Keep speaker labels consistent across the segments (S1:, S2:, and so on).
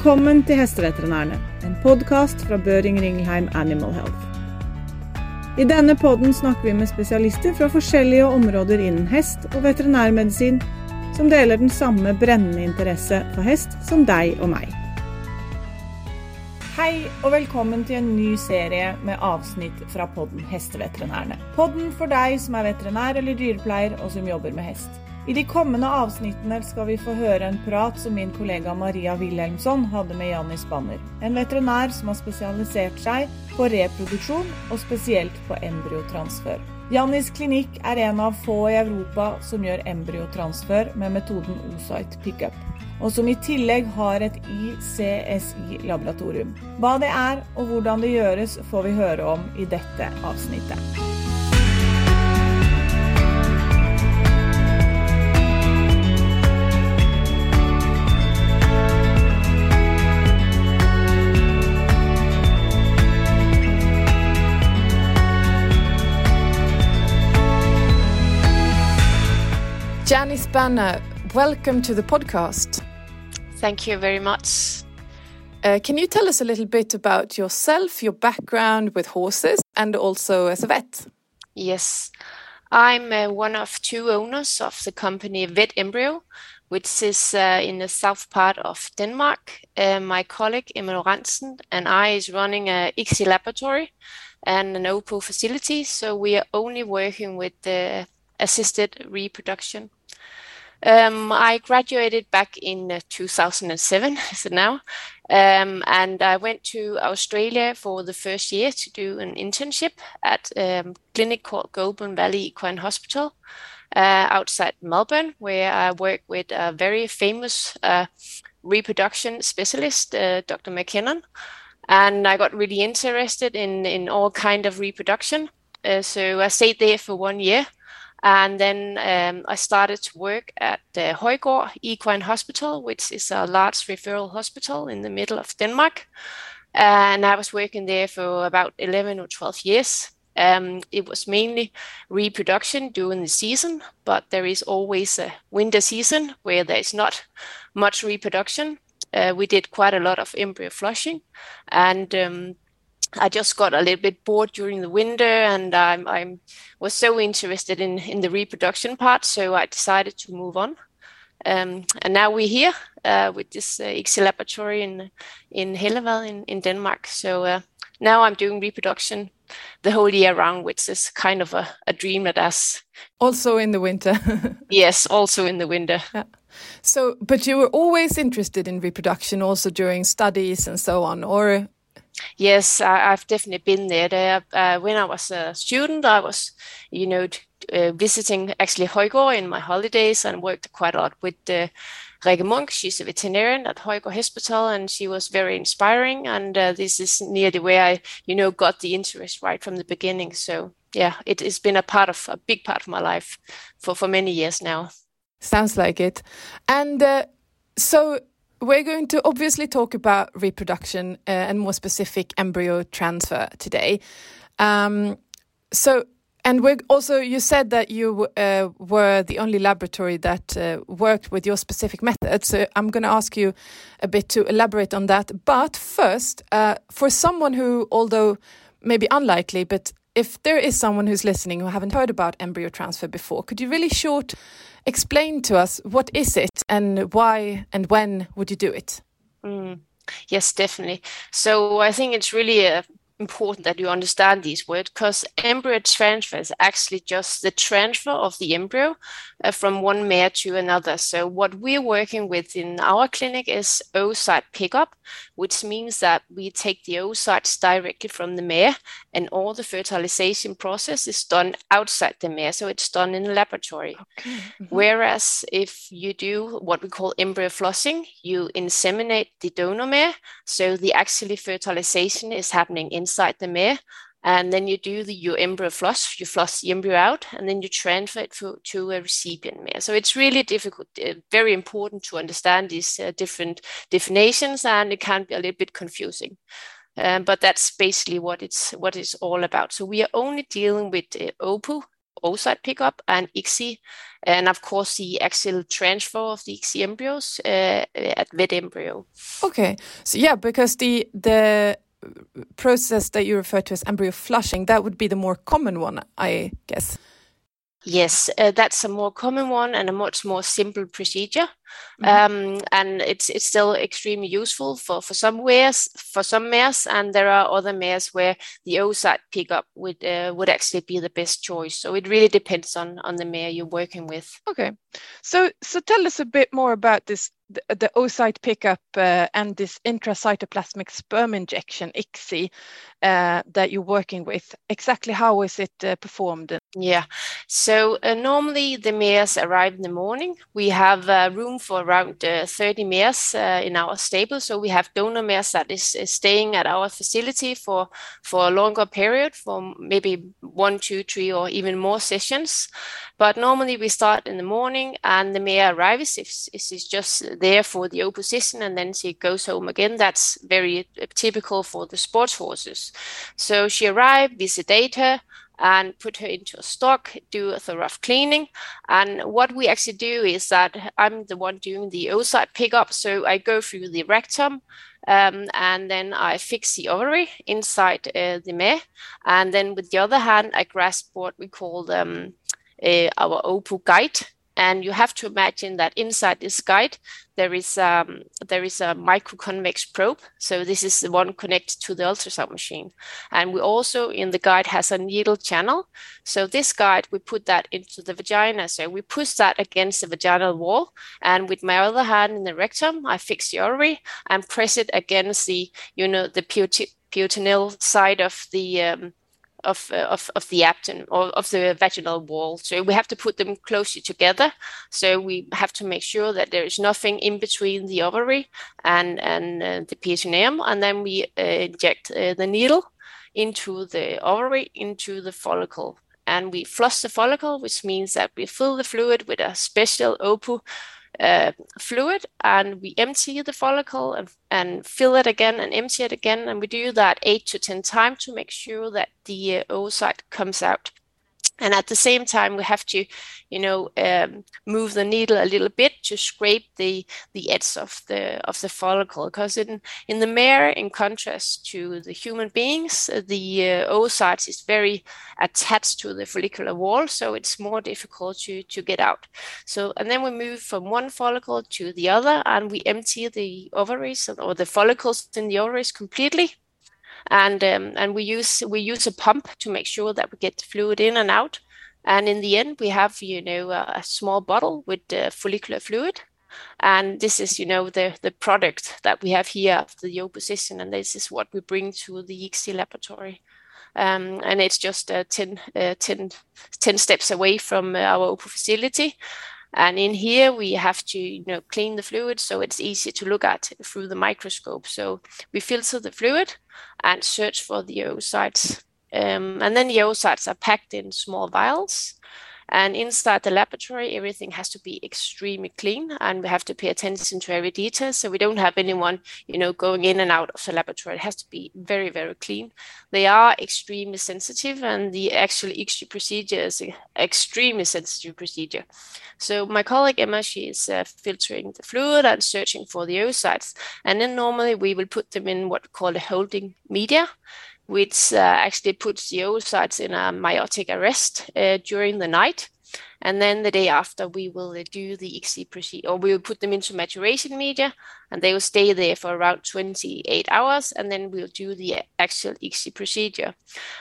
S1: Velkommen til Hesteveterinærene, en podkast fra Børing Ringelheim Animal Health. I denne podden snakker vi med spesialister fra forskjellige områder innen hest og veterinærmedisin, som deler den samme brennende interesse for hest som deg og meg. Hei og velkommen til en ny serie med avsnitt fra podden Hesteveterinærene. Podden for deg som er veterinær eller dyrepleier og som jobber med hest. I de kommende avsnittene skal vi få høre en prat som min kollega Maria Wilhelmsson hadde med Jannis Banner. En veterinær som har spesialisert seg på reproduksjon, og spesielt på embryotransfer. Jannis klinikk er en av få i Europa som gjør embryotransfer med metoden Osite Pickup, og som i tillegg har et ICSI-laboratorium. Hva det er og hvordan det gjøres, får vi høre om i dette avsnittet.
S2: Jannie Spanner, welcome to the podcast.
S3: Thank you very much.
S2: Uh, can you tell us a little bit about yourself, your background with horses, and also as a vet?
S3: Yes, I'm uh, one of two owners of the company Vet Embryo, which is uh, in the south part of Denmark. Uh, my colleague Emil Ransen and I is running a ICSI laboratory and an OPU facility, so we are only working with the assisted reproduction. Um, I graduated back in uh, 2007, is it now? Um, and I went to Australia for the first year to do an internship at a um, clinic called Goulburn Valley Equine Hospital uh, outside Melbourne, where I work with a very famous uh, reproduction specialist, uh, Dr. McKinnon. And I got really interested in, in all kind of reproduction. Uh, so I stayed there for one year and then um, I started to work at the Højgaard Equine Hospital, which is a large referral hospital in the middle of Denmark. And I was working there for about 11 or 12 years. Um, it was mainly reproduction during the season, but there is always a winter season where there is not much reproduction. Uh, we did quite a lot of embryo flushing, and um, I just got a little bit bored during the winter, and I'm, I'm was so interested in in the reproduction part, so I decided to move on. Um, and now we're here uh, with this uh, ICSI laboratory in in Hellevad in, in Denmark. So uh, now I'm doing reproduction the whole year round, which is kind of a, a dream that us.
S2: Also in the winter.
S3: yes, also in the winter.
S2: Yeah. So, but you were always interested in reproduction, also during studies and so on, or
S3: Yes, I, have definitely been there. There, uh, when I was a student, I was, you know, uh, visiting actually Højgaard in my holidays and worked quite a lot with uh, Rikke Munk. She's a veterinarian at Højgaard Hospital, and she was very inspiring. And uh, this is nearly where I, you know, got the interest right from the beginning. So yeah, it has been a part of a big part of my life for for many years now.
S2: Sounds like it. And uh, so we're going to obviously talk about reproduction uh, and more specific embryo transfer today. Um, so, and we also, you said that you uh, were the only laboratory that uh, worked with your specific method. So, I'm going to ask you a bit to elaborate on that. But first, uh, for someone who, although maybe unlikely, but if there is someone who's listening who haven't heard about embryo transfer before, could you really short explain to us what is it and why and when would you do it?
S3: Mm. Yes, definitely. So I think it's really a important that you understand these words because embryo transfer is actually just the transfer of the embryo uh, from one mare to another. So what we're working with in our clinic is oocyte pickup, which means that we take the oocytes directly from the mare and all the fertilization process is done outside the mare. So it's done in a laboratory. Okay. Mm-hmm. Whereas if you do what we call embryo flushing, you inseminate the donor mare. So the actually fertilization is happening in inside the mare. And then you do the, your embryo flush, you flush the embryo out, and then you transfer it to, to a recipient mare. So it's really difficult, uh, very important to understand these uh, different definitions, and it can be a little bit confusing. Um, but that's basically what it's what it's all about. So we are only dealing with uh, OPU, oocyte pickup and ICSI, and of course the axial transfer of the ICSI embryos uh, at vet embryo.
S2: Okay, so yeah, because the the process that you refer to as embryo flushing, that would be the more common one, I guess.
S3: Yes, uh, that's a more common one and a much more simple procedure. Mm-hmm. Um, and it's it's still extremely useful for, for some mares, for some mares, and there are other mares where the oocyte pickup would uh, would actually be the best choice. So it really depends on on the mare you're working with.
S2: Okay, so so tell us a bit more about this the, oocyte pickup uh, and this intracytoplasmic sperm injection ICSI uh, that you're working with. Exactly how is it uh, performed?
S3: Yeah, so uh, normally the mares arrive in the morning. We have uh, room for around uh, 30 mares in our stable. So we have donor mares that is, is, staying at our facility for, for a longer period, for maybe one, two, three, or even more sessions. But normally we start in the morning and the mare arrives if, she's just there for the OPU session and then she goes home again. That's very typical for the sports horses. So she arrived, we sedate her, and put her into a stock, do a thorough cleaning. And what we actually do is that I'm the one doing the oocyte pickup. So I go through the rectum um, and then I fix the ovary inside uh, the mare. And then with the other hand, I grasp what we call um, our OPU guide and you have to imagine that inside this guide there is um, there is a microconvex probe. So this is the one connected to the ultrasound machine, and we also in the guide has a needle channel. So this guide we put that into the vagina. So we push that against the vaginal wall, and with my other hand in the rectum, I fix the ovary and press it against the you know the peritoneal side of the um, of, of, of the abdomen or of the vaginal wall. So we have to put them closely together. So we have to make sure that there is nothing in between the ovary and, and uh, the peritoneum. And then we uh, inject uh, the needle into the ovary, into the follicle. And we flush the follicle, which means that we fill the fluid with a special OPU uh, fluid and we empty the follicle and, and fill it again and empty it again. And we do that eight to 10 times to make sure that the uh, oocyte comes out and at the same time we have to you know um, move the needle a little bit to scrape the the edge of the of the follicle. Because in in the mare in contrast to the human beings the uh, oocytes is very attached to the follicular wall so it's more difficult to to get out. So and then we move from one follicle to the other and we empty the ovaries or the follicles in the ovaries completely and um, and we use we use a pump to make sure that we get fluid in and out. And in the end, we have you know a, small bottle with uh, follicular fluid, and this is you know the the product that we have here after the OPU session, and this is what we bring to the ICSI laboratory. Um, and it's just uh, 10, uh, 10, 10 steps away from our OPU facility. And in here, we have to you know, clean the fluid so it's easy to look at through the microscope. So we filter the fluid and search for the oocytes. Um, and then the oocytes are packed in small vials and inside the laboratory, everything has to be extremely clean and we have to pay attention to every detail. So we don't have anyone, you know, going in and out of the laboratory. It has to be very, very clean. They are extremely sensitive and the actual ICSI procedure is an extremely sensitive procedure. So my colleague Emma, she is uh, filtering the fluid and searching for the oocytes. And then normally we will put them in what we call a holding media which uh, actually puts the oocytes in a meiotic arrest uh, during the night. And then the day after, we will uh, do the ICSI procedure, or we will put them into maturation media, and they will stay there for around 28 hours, and then we'll do the actual ICSI procedure.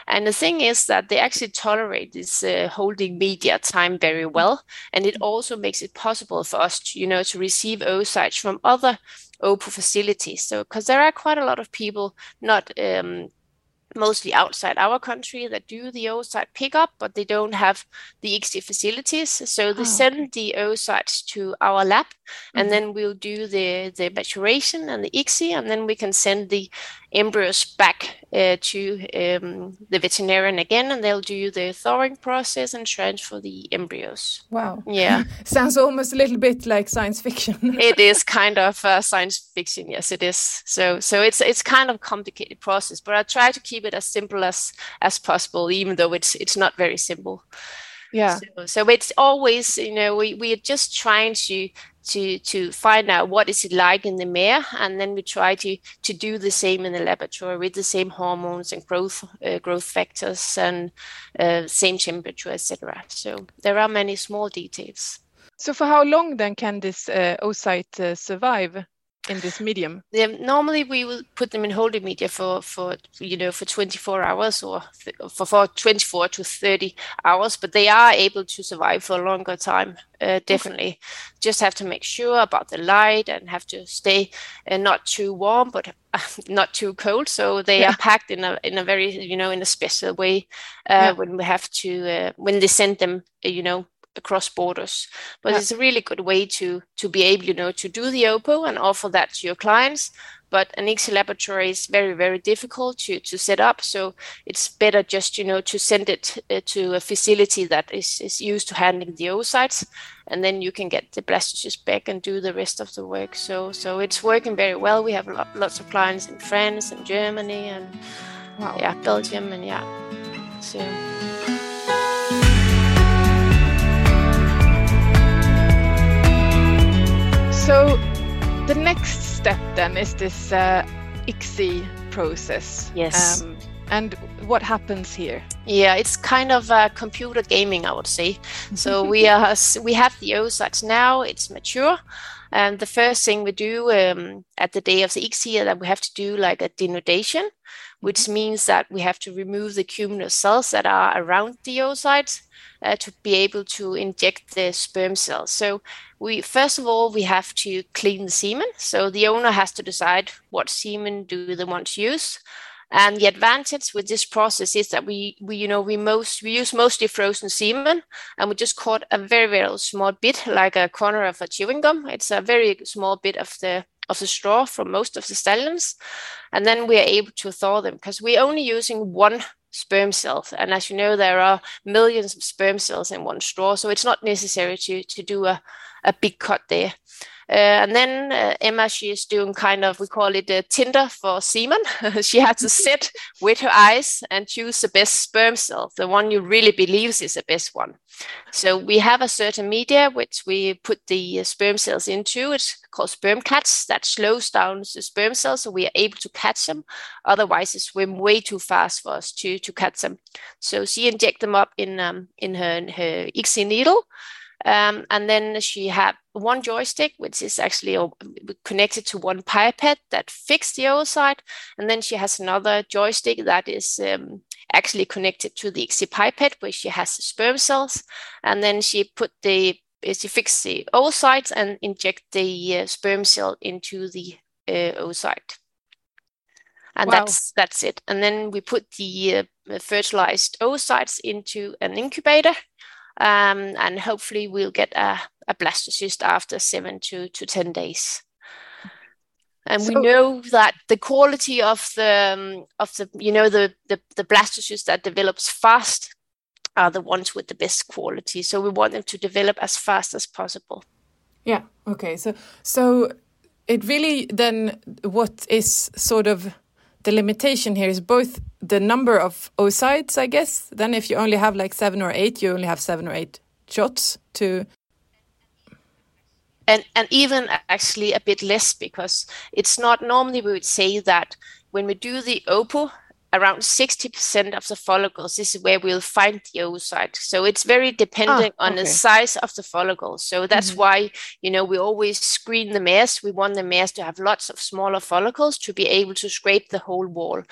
S3: And the thing is that they actually tolerate this uh, holding media time very well, and it also makes it possible for us, to, you know, to receive oocytes from other OPU facilities. So, because there are quite a lot of people not um, mostly outside our country that do the oocyte pickup, but they don't have the ICSI facilities. So they oh, send okay. the oocytes to our lab, and mm-hmm. then we'll do the, the maturation and the ICSI, and then we can send the embryos back uh, to um, the veterinarian again, and they'll do the thawing process and transfer the embryos.
S2: Wow.
S3: Yeah.
S2: Sounds almost a little bit like science fiction.
S3: it is kind of uh, science fiction. Yes, it is. So so it's it's kind of complicated process, but I try to keep it as simple as as possible, even though it's it's not very simple.
S2: Yeah.
S3: So, so it's always, you know, we, we are just trying to to to find out what is it like in the mare and then we try to to do the same in the laboratory with the same hormones and growth uh, growth factors and uh, same temperature etc so there are many small details
S2: so for how long then can this uh, oocyte uh, survive in this medium?
S3: Yeah, normally we will put them in holding media for for you know for 24 hours or for, for 24 to 30 hours, but they are able to survive for a longer time. Uh, definitely, okay. just have to make sure about the light and have to stay uh, not too warm but uh, not too cold. So they yeah. are packed in a in a very you know in a special way uh, yeah. when we have to uh, when they send them you know across borders. But yeah. it's a really good way to to be able, you know, to do the OPU and offer that to your clients. But an ICSI laboratory is very, very difficult to, to set up. So it's better just, you know, to send it uh, to a facility that is, is used to handling the oocytes. And then you can get the blastocyst back and do the rest of the work. So so it's working very well. We have lots of clients in France and Germany and wow. yeah, Belgium and yeah. So
S2: So the next step then is this uh, ICSI process.
S3: Yes. Um,
S2: and what happens here?
S3: Yeah, it's kind of uh, computer gaming, I would say. So we are we have the oocytes now; it's mature, and the first thing we do um, at the day of the ICSI that we have to do like a denudation, which mm-hmm. means that we have to remove the cumulus cells that are around the oocytes uh, to be able to inject the sperm cells. So we first of all we have to clean the semen. So the owner has to decide what semen do they want to use. And the advantage with this process is that we, we you know we most we use mostly frozen semen and we just cut a very very small bit like a corner of a chewing gum. It's a very small bit of the of the straw from most of the stallions, and then we are able to thaw them because we're only using one sperm cells. And as you know, there are millions of sperm cells in one straw, so it's not necessary to, to do a, a big cut there. Uh, and then uh, Emma, she is doing kind of, we call it a Tinder for semen. she had to sit with her eyes and choose the best sperm cell, the one you really believes is the best one. So we have a certain media which we put the uh, sperm cells into. It's called sperm catch that slows down the sperm cells so we are able to catch them. Otherwise, they swim way too fast for us to, to catch them. So she inject them up in um, in her, her ICSI needle. Um, and then she had one joystick, which is actually connected to one pipette that fixed the oocyte. And then she has another joystick that is um, actually connected to the ICSI pipette, where she has the sperm cells. And then she put the she fixed the oocytes and inject the uh, sperm cell into the uh, oocyte. And wow. that's that's it. And then we put the uh, fertilized oocytes into an incubator um, and hopefully we'll get a, a blastocyst after seven to, to 10 days. And so, we know that the quality of the um, of the you know the, the the blastocyst that develops fast are the ones with the best quality. So we want them to develop as fast as possible.
S2: Yeah. Okay. So so it really then what is sort of the limitation here is both the number of oocytes, I guess. Then if you only have like seven or eight, you only have seven or eight shots to
S3: and and even actually a bit less because it's not normally we would say that when we do the OPU around 60% of the follicles this is where we'll find the oocyte. So it's very dependent ah, on the size of the follicles so that's mm-hmm. why you know we always screen the mares. We want the mares to have lots of smaller follicles to be able to scrape the whole wall.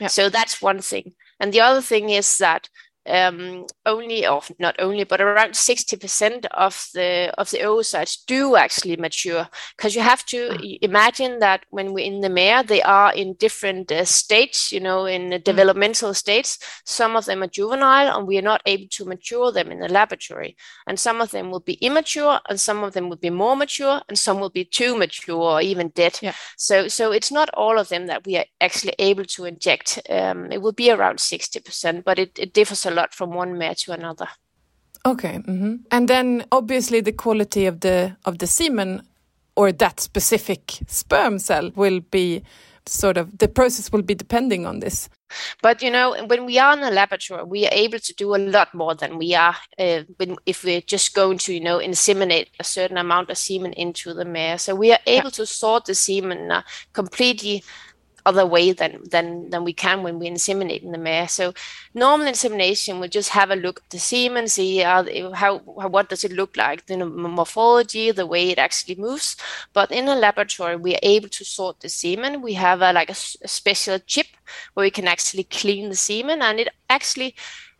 S3: Yeah. so that's one thing. And the other thing is that um, only or not only but around 60% of the of the oocytes do actually mature because you have to mm. imagine that when we're in the mare they are in different uh, states you know in mm. developmental states some of them are juvenile and we are not able to mature them in the laboratory and some of them will be immature and some of them will be more mature and some will be too mature or even dead yeah. so so it's not all of them that we are actually able to inject um, it will be around 60% but it, it differs a lot from one mare to another.
S2: Okay, mm -hmm. and then obviously the quality of the of the semen or that specific sperm cell will be sort of the process will be depending on this.
S3: But you know, when we are in the laboratory, we are able to do a lot more than we are uh, when, if we're just going to, you know, inseminate a certain amount of semen into the mare. So we are able yeah. to sort the semen uh, completely other way than than than we can when we inseminate in the mare. So normal insemination will just have a look at the semen, see how, how what does it look like, the morphology, the way it actually moves. But in a laboratory, we are able to sort the semen. We have a, like a, a special chip where we can actually clean the semen, and it actually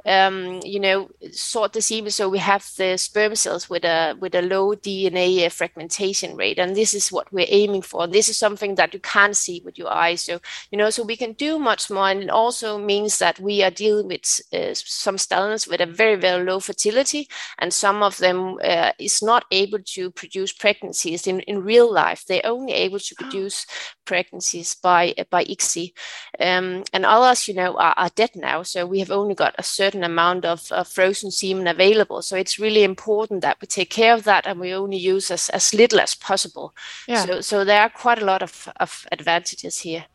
S3: um, you know, sort the semen. So we have the sperm cells with a with a low DNA fragmentation rate, and this is what we're aiming for. This is something that you can't see with your eyes, so you know, so we can do much more, and it also means that we are dealing with uh, some stallions with a very very low fertility, and some of them uh, is not able to produce pregnancies in, in real life. They're only able to produce pregnancies by by ICSI, um, and others, you know, are, are dead now. So we have only got a certain amount of, of frozen semen available. So it's really important that we take care of that and we only use as, as little as possible. Yeah. So, so there are quite a lot of, of advantages here.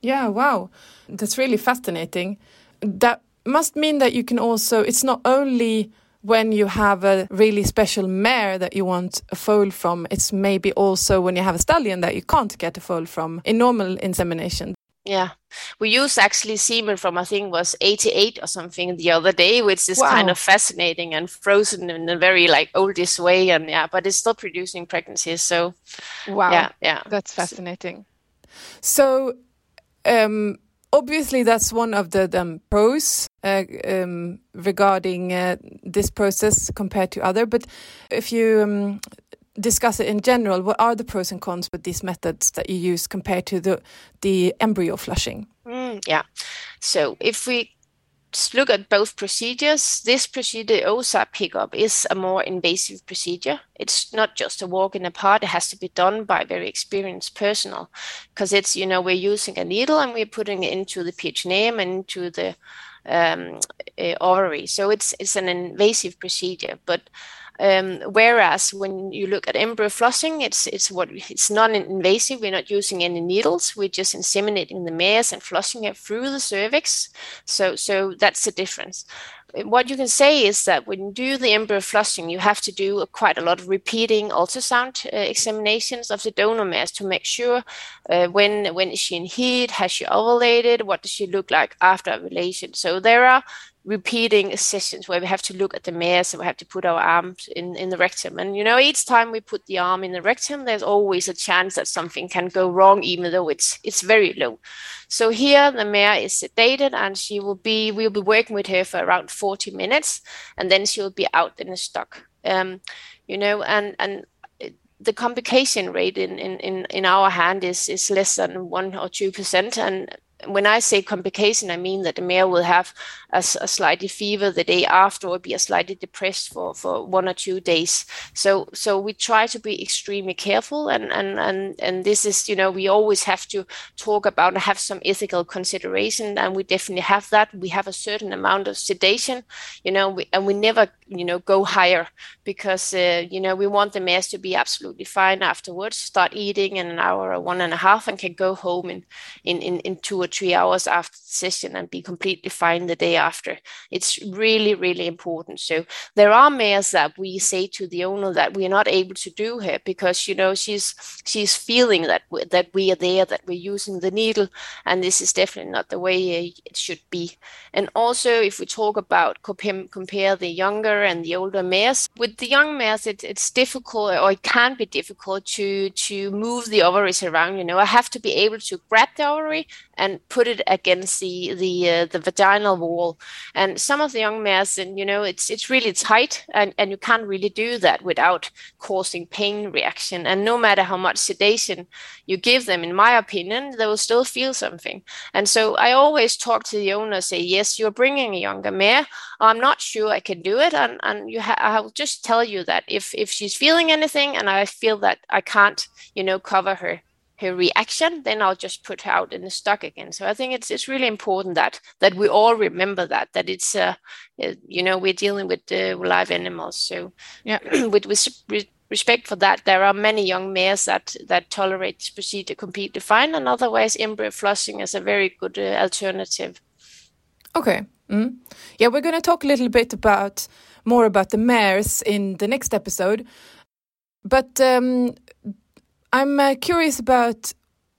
S2: Yeah, wow. That's really fascinating. That must mean that you can also, it's not only when you have a really special mare that you want a foal from, it's maybe also when you have a stallion that you can't get a foal from in normal insemination.
S3: Yeah, we use actually semen from I think was 88 or something the other day, which is wow. kind of fascinating and frozen in a very like oldish way, and yeah, but it's still producing pregnancies. So,
S2: wow, yeah, yeah, that's fascinating. So, um, obviously, that's one of the um, pros uh, um, regarding uh, this process compared to other. But if you um, discuss it in general, what are the pros and cons with these methods that you use compared to the the embryo flushing?
S3: Mm, yeah. So if we look at both procedures, this procedure, oocyte pickup, is a more invasive procedure. It's not just a walk in the park. It has to be done by very experienced personnel because it's, you know, we're using a needle and we're putting it into the peritoneum and into the um, ovary. So it's, it's an invasive procedure. But um, whereas when you look at embryo flushing, it's it's what it's non-invasive. We're not using any needles. We're just inseminating the mares and flushing it through the cervix. So so that's the difference. What you can say is that when you do the embryo flushing, you have to do quite a lot of repeating ultrasound uh, examinations of the donor mares to make sure uh, when when is she in heat, has she ovulated, what does she look like after ovulation. So there are repeating sessions where we have to look at the mares and we have to put our arms in, in the rectum. And you know, each time we put the arm in the rectum, there's always a chance that something can go wrong, even though it's it's very low. So here the mare is sedated and she will be we'll be working with her for around 40 minutes and then she will be out in a stock. Um, you know, and and the complication rate in, in, in, in our hand is, is less than one or two percent and when I say complication, I mean that the mare will have a, a slightly fever the day after or be a slightly depressed for, for one or two days. So so we try to be extremely careful and, and, and, and this is, you know, we always have to talk about and have some ethical consideration and we definitely have that. We have a certain amount of sedation, you know, we, and we never, you know, go higher because, uh, you know, we want the mares to be absolutely fine afterwards, start eating in an hour or one and a half and can go home in, in, in, in two or three hours after the session and be completely fine the day after. It's really, really important. So there are mares that we say to the owner that we are not able to do her because you know she's she's feeling that we, that we are there, that we're using the needle, and this is definitely not the way it should be. And also, if we talk about compare, compare the younger and the older mares, with the young mares, it, it's difficult or it can be difficult to to move the ovaries around. You know, I have to be able to grab the ovary and put it against the the uh, the vaginal wall. And some of the young mares, and you know, it's it's really tight, and and you can't really do that without causing pain reaction. And no matter how much sedation you give them, in my opinion, they will still feel something. And so I always talk to the owner, say, yes, you're bringing a younger mare. I'm not sure I can do it, and and you ha- I'll just tell you that if if she's feeling anything, and I feel that I can't, you know, cover her her reaction, then I'll just put her out in the stock again. So I think it's it's really important that that we all remember that that it's uh, uh you know we're dealing with uh, live animals. So yeah, with with respect for that, there are many young mares that that tolerate this procedure completely fine, and otherwise embryo flushing is a very good uh, alternative.
S2: Okay. Mm. Yeah, we're going to talk a little bit about more about the mares in the next episode, but um, I'm uh, curious about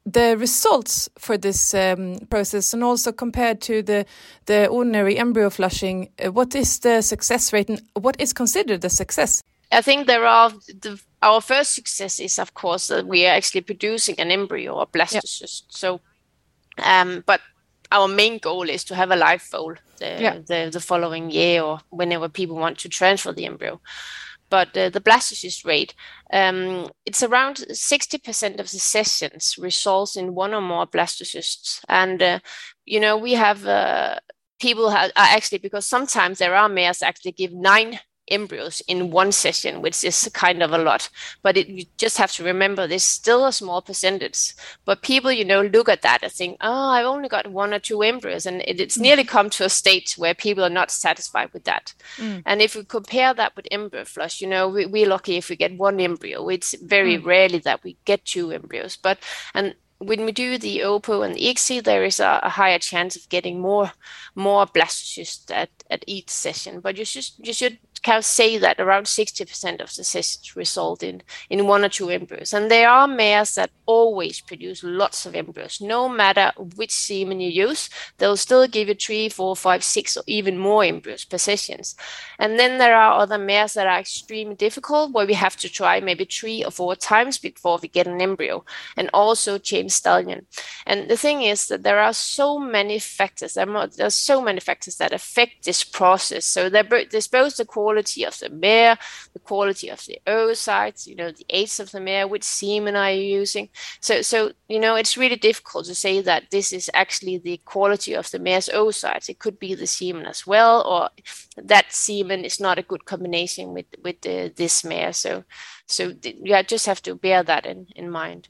S2: the results for this um, process and also compared to the the ordinary embryo flushing uh, what is the success rate and what is considered a success?
S3: I think there are the, our first success is of course that we are actually producing an embryo or blastocyst. So um, but our main goal is to have a live foal the, yeah. the, the following year or whenever people want to transfer the embryo but uh, the blastocyst rate, um, it's around 60% of the sessions results in one or more blastocysts. And, uh, you know, we have uh, people have, actually, because sometimes there are mares actually give nine embryos in one session, which is kind of a lot. But it, you just have to remember there's still a small percentage. But people, you know, look at that and think, oh, I've only got one or two embryos. And it, it's mm. nearly come to a state where people are not satisfied with that. Mm. And if we compare that with embryo flush, you know, we, we're lucky if we get one embryo. It's very mm. rarely that we get two embryos. But, and when we do the OPU and the ICSI, there is a, a, higher chance of getting more more blastocysts at, at each session. But you should you should can say that around 60% of the cysts result in, in one or two embryos. And there are mares that always produce lots of embryos. No matter which semen you use, they'll still give you three, four, five, six, or even more embryos per sessions. And then there are other mares that are extremely difficult, where we have to try maybe three or four times before we get an embryo, and also James Stallion. And the thing is that there are so many factors, there are, so many factors that affect this process. So there's both the quality of the mare, the quality of the oocytes, you know, the age of the mare, which semen are you using. So, so you know, it's really difficult to say that this is actually the quality of the mare's oocytes. It could be the semen as well, or that semen is not a good combination with with the, this mare. So, so you just have to bear that in in mind.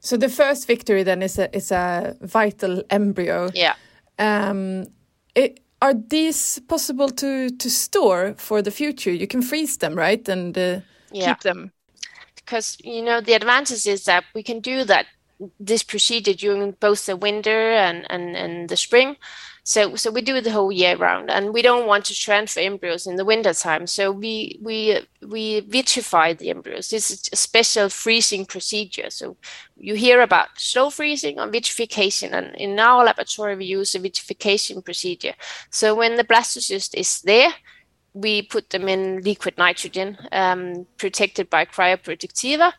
S2: So the first victory then is a is a vital embryo.
S3: Yeah.
S2: Um, it, are these possible to to store for the future? You can freeze them, right, and uh, yeah. keep them.
S3: Because you know the advantage is that we can do that this procedure during both the winter and and, and the spring. So so we do the whole year round, and we don't want to transfer embryos in the winter time. So we we we vitrify the embryos. This is a special freezing procedure. So you hear about slow freezing or vitrification, and in our laboratory we use a vitrification procedure. So when the blastocyst is there, we put them in liquid nitrogen, um, protected by cryoprotectiva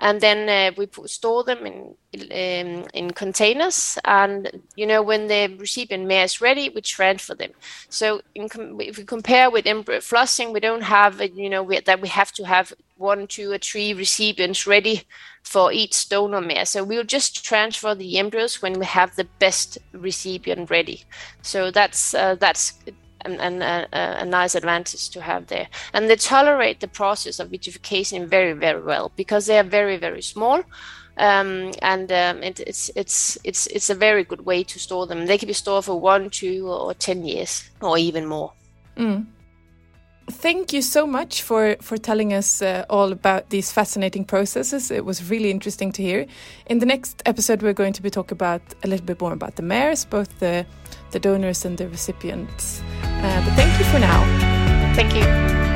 S3: and then uh, we put, store them in um, in containers. And you know when the recipient mare is ready we transfer them. So com- if we compare with embryo flushing we don't have you know we, that we have to have one two or three recipients ready for each donor mare so we'll just transfer the embryos when we have the best recipient ready. So that's uh, that's and, a, nice advantage to have there. And they tolerate the process of vitrification very, very well because they are very, very small. Um, and um, it, it's it's it's it's a very good way to store them. They can be stored for one, two, or ten years, or even more.
S2: Mm. Thank you so much for for telling us uh, all about these fascinating processes. It was really interesting to hear. In the next episode, we're going to be talking about a little bit more about the mares, both the the donors and the recipients. Uh, but thank you for now.
S3: Thank you.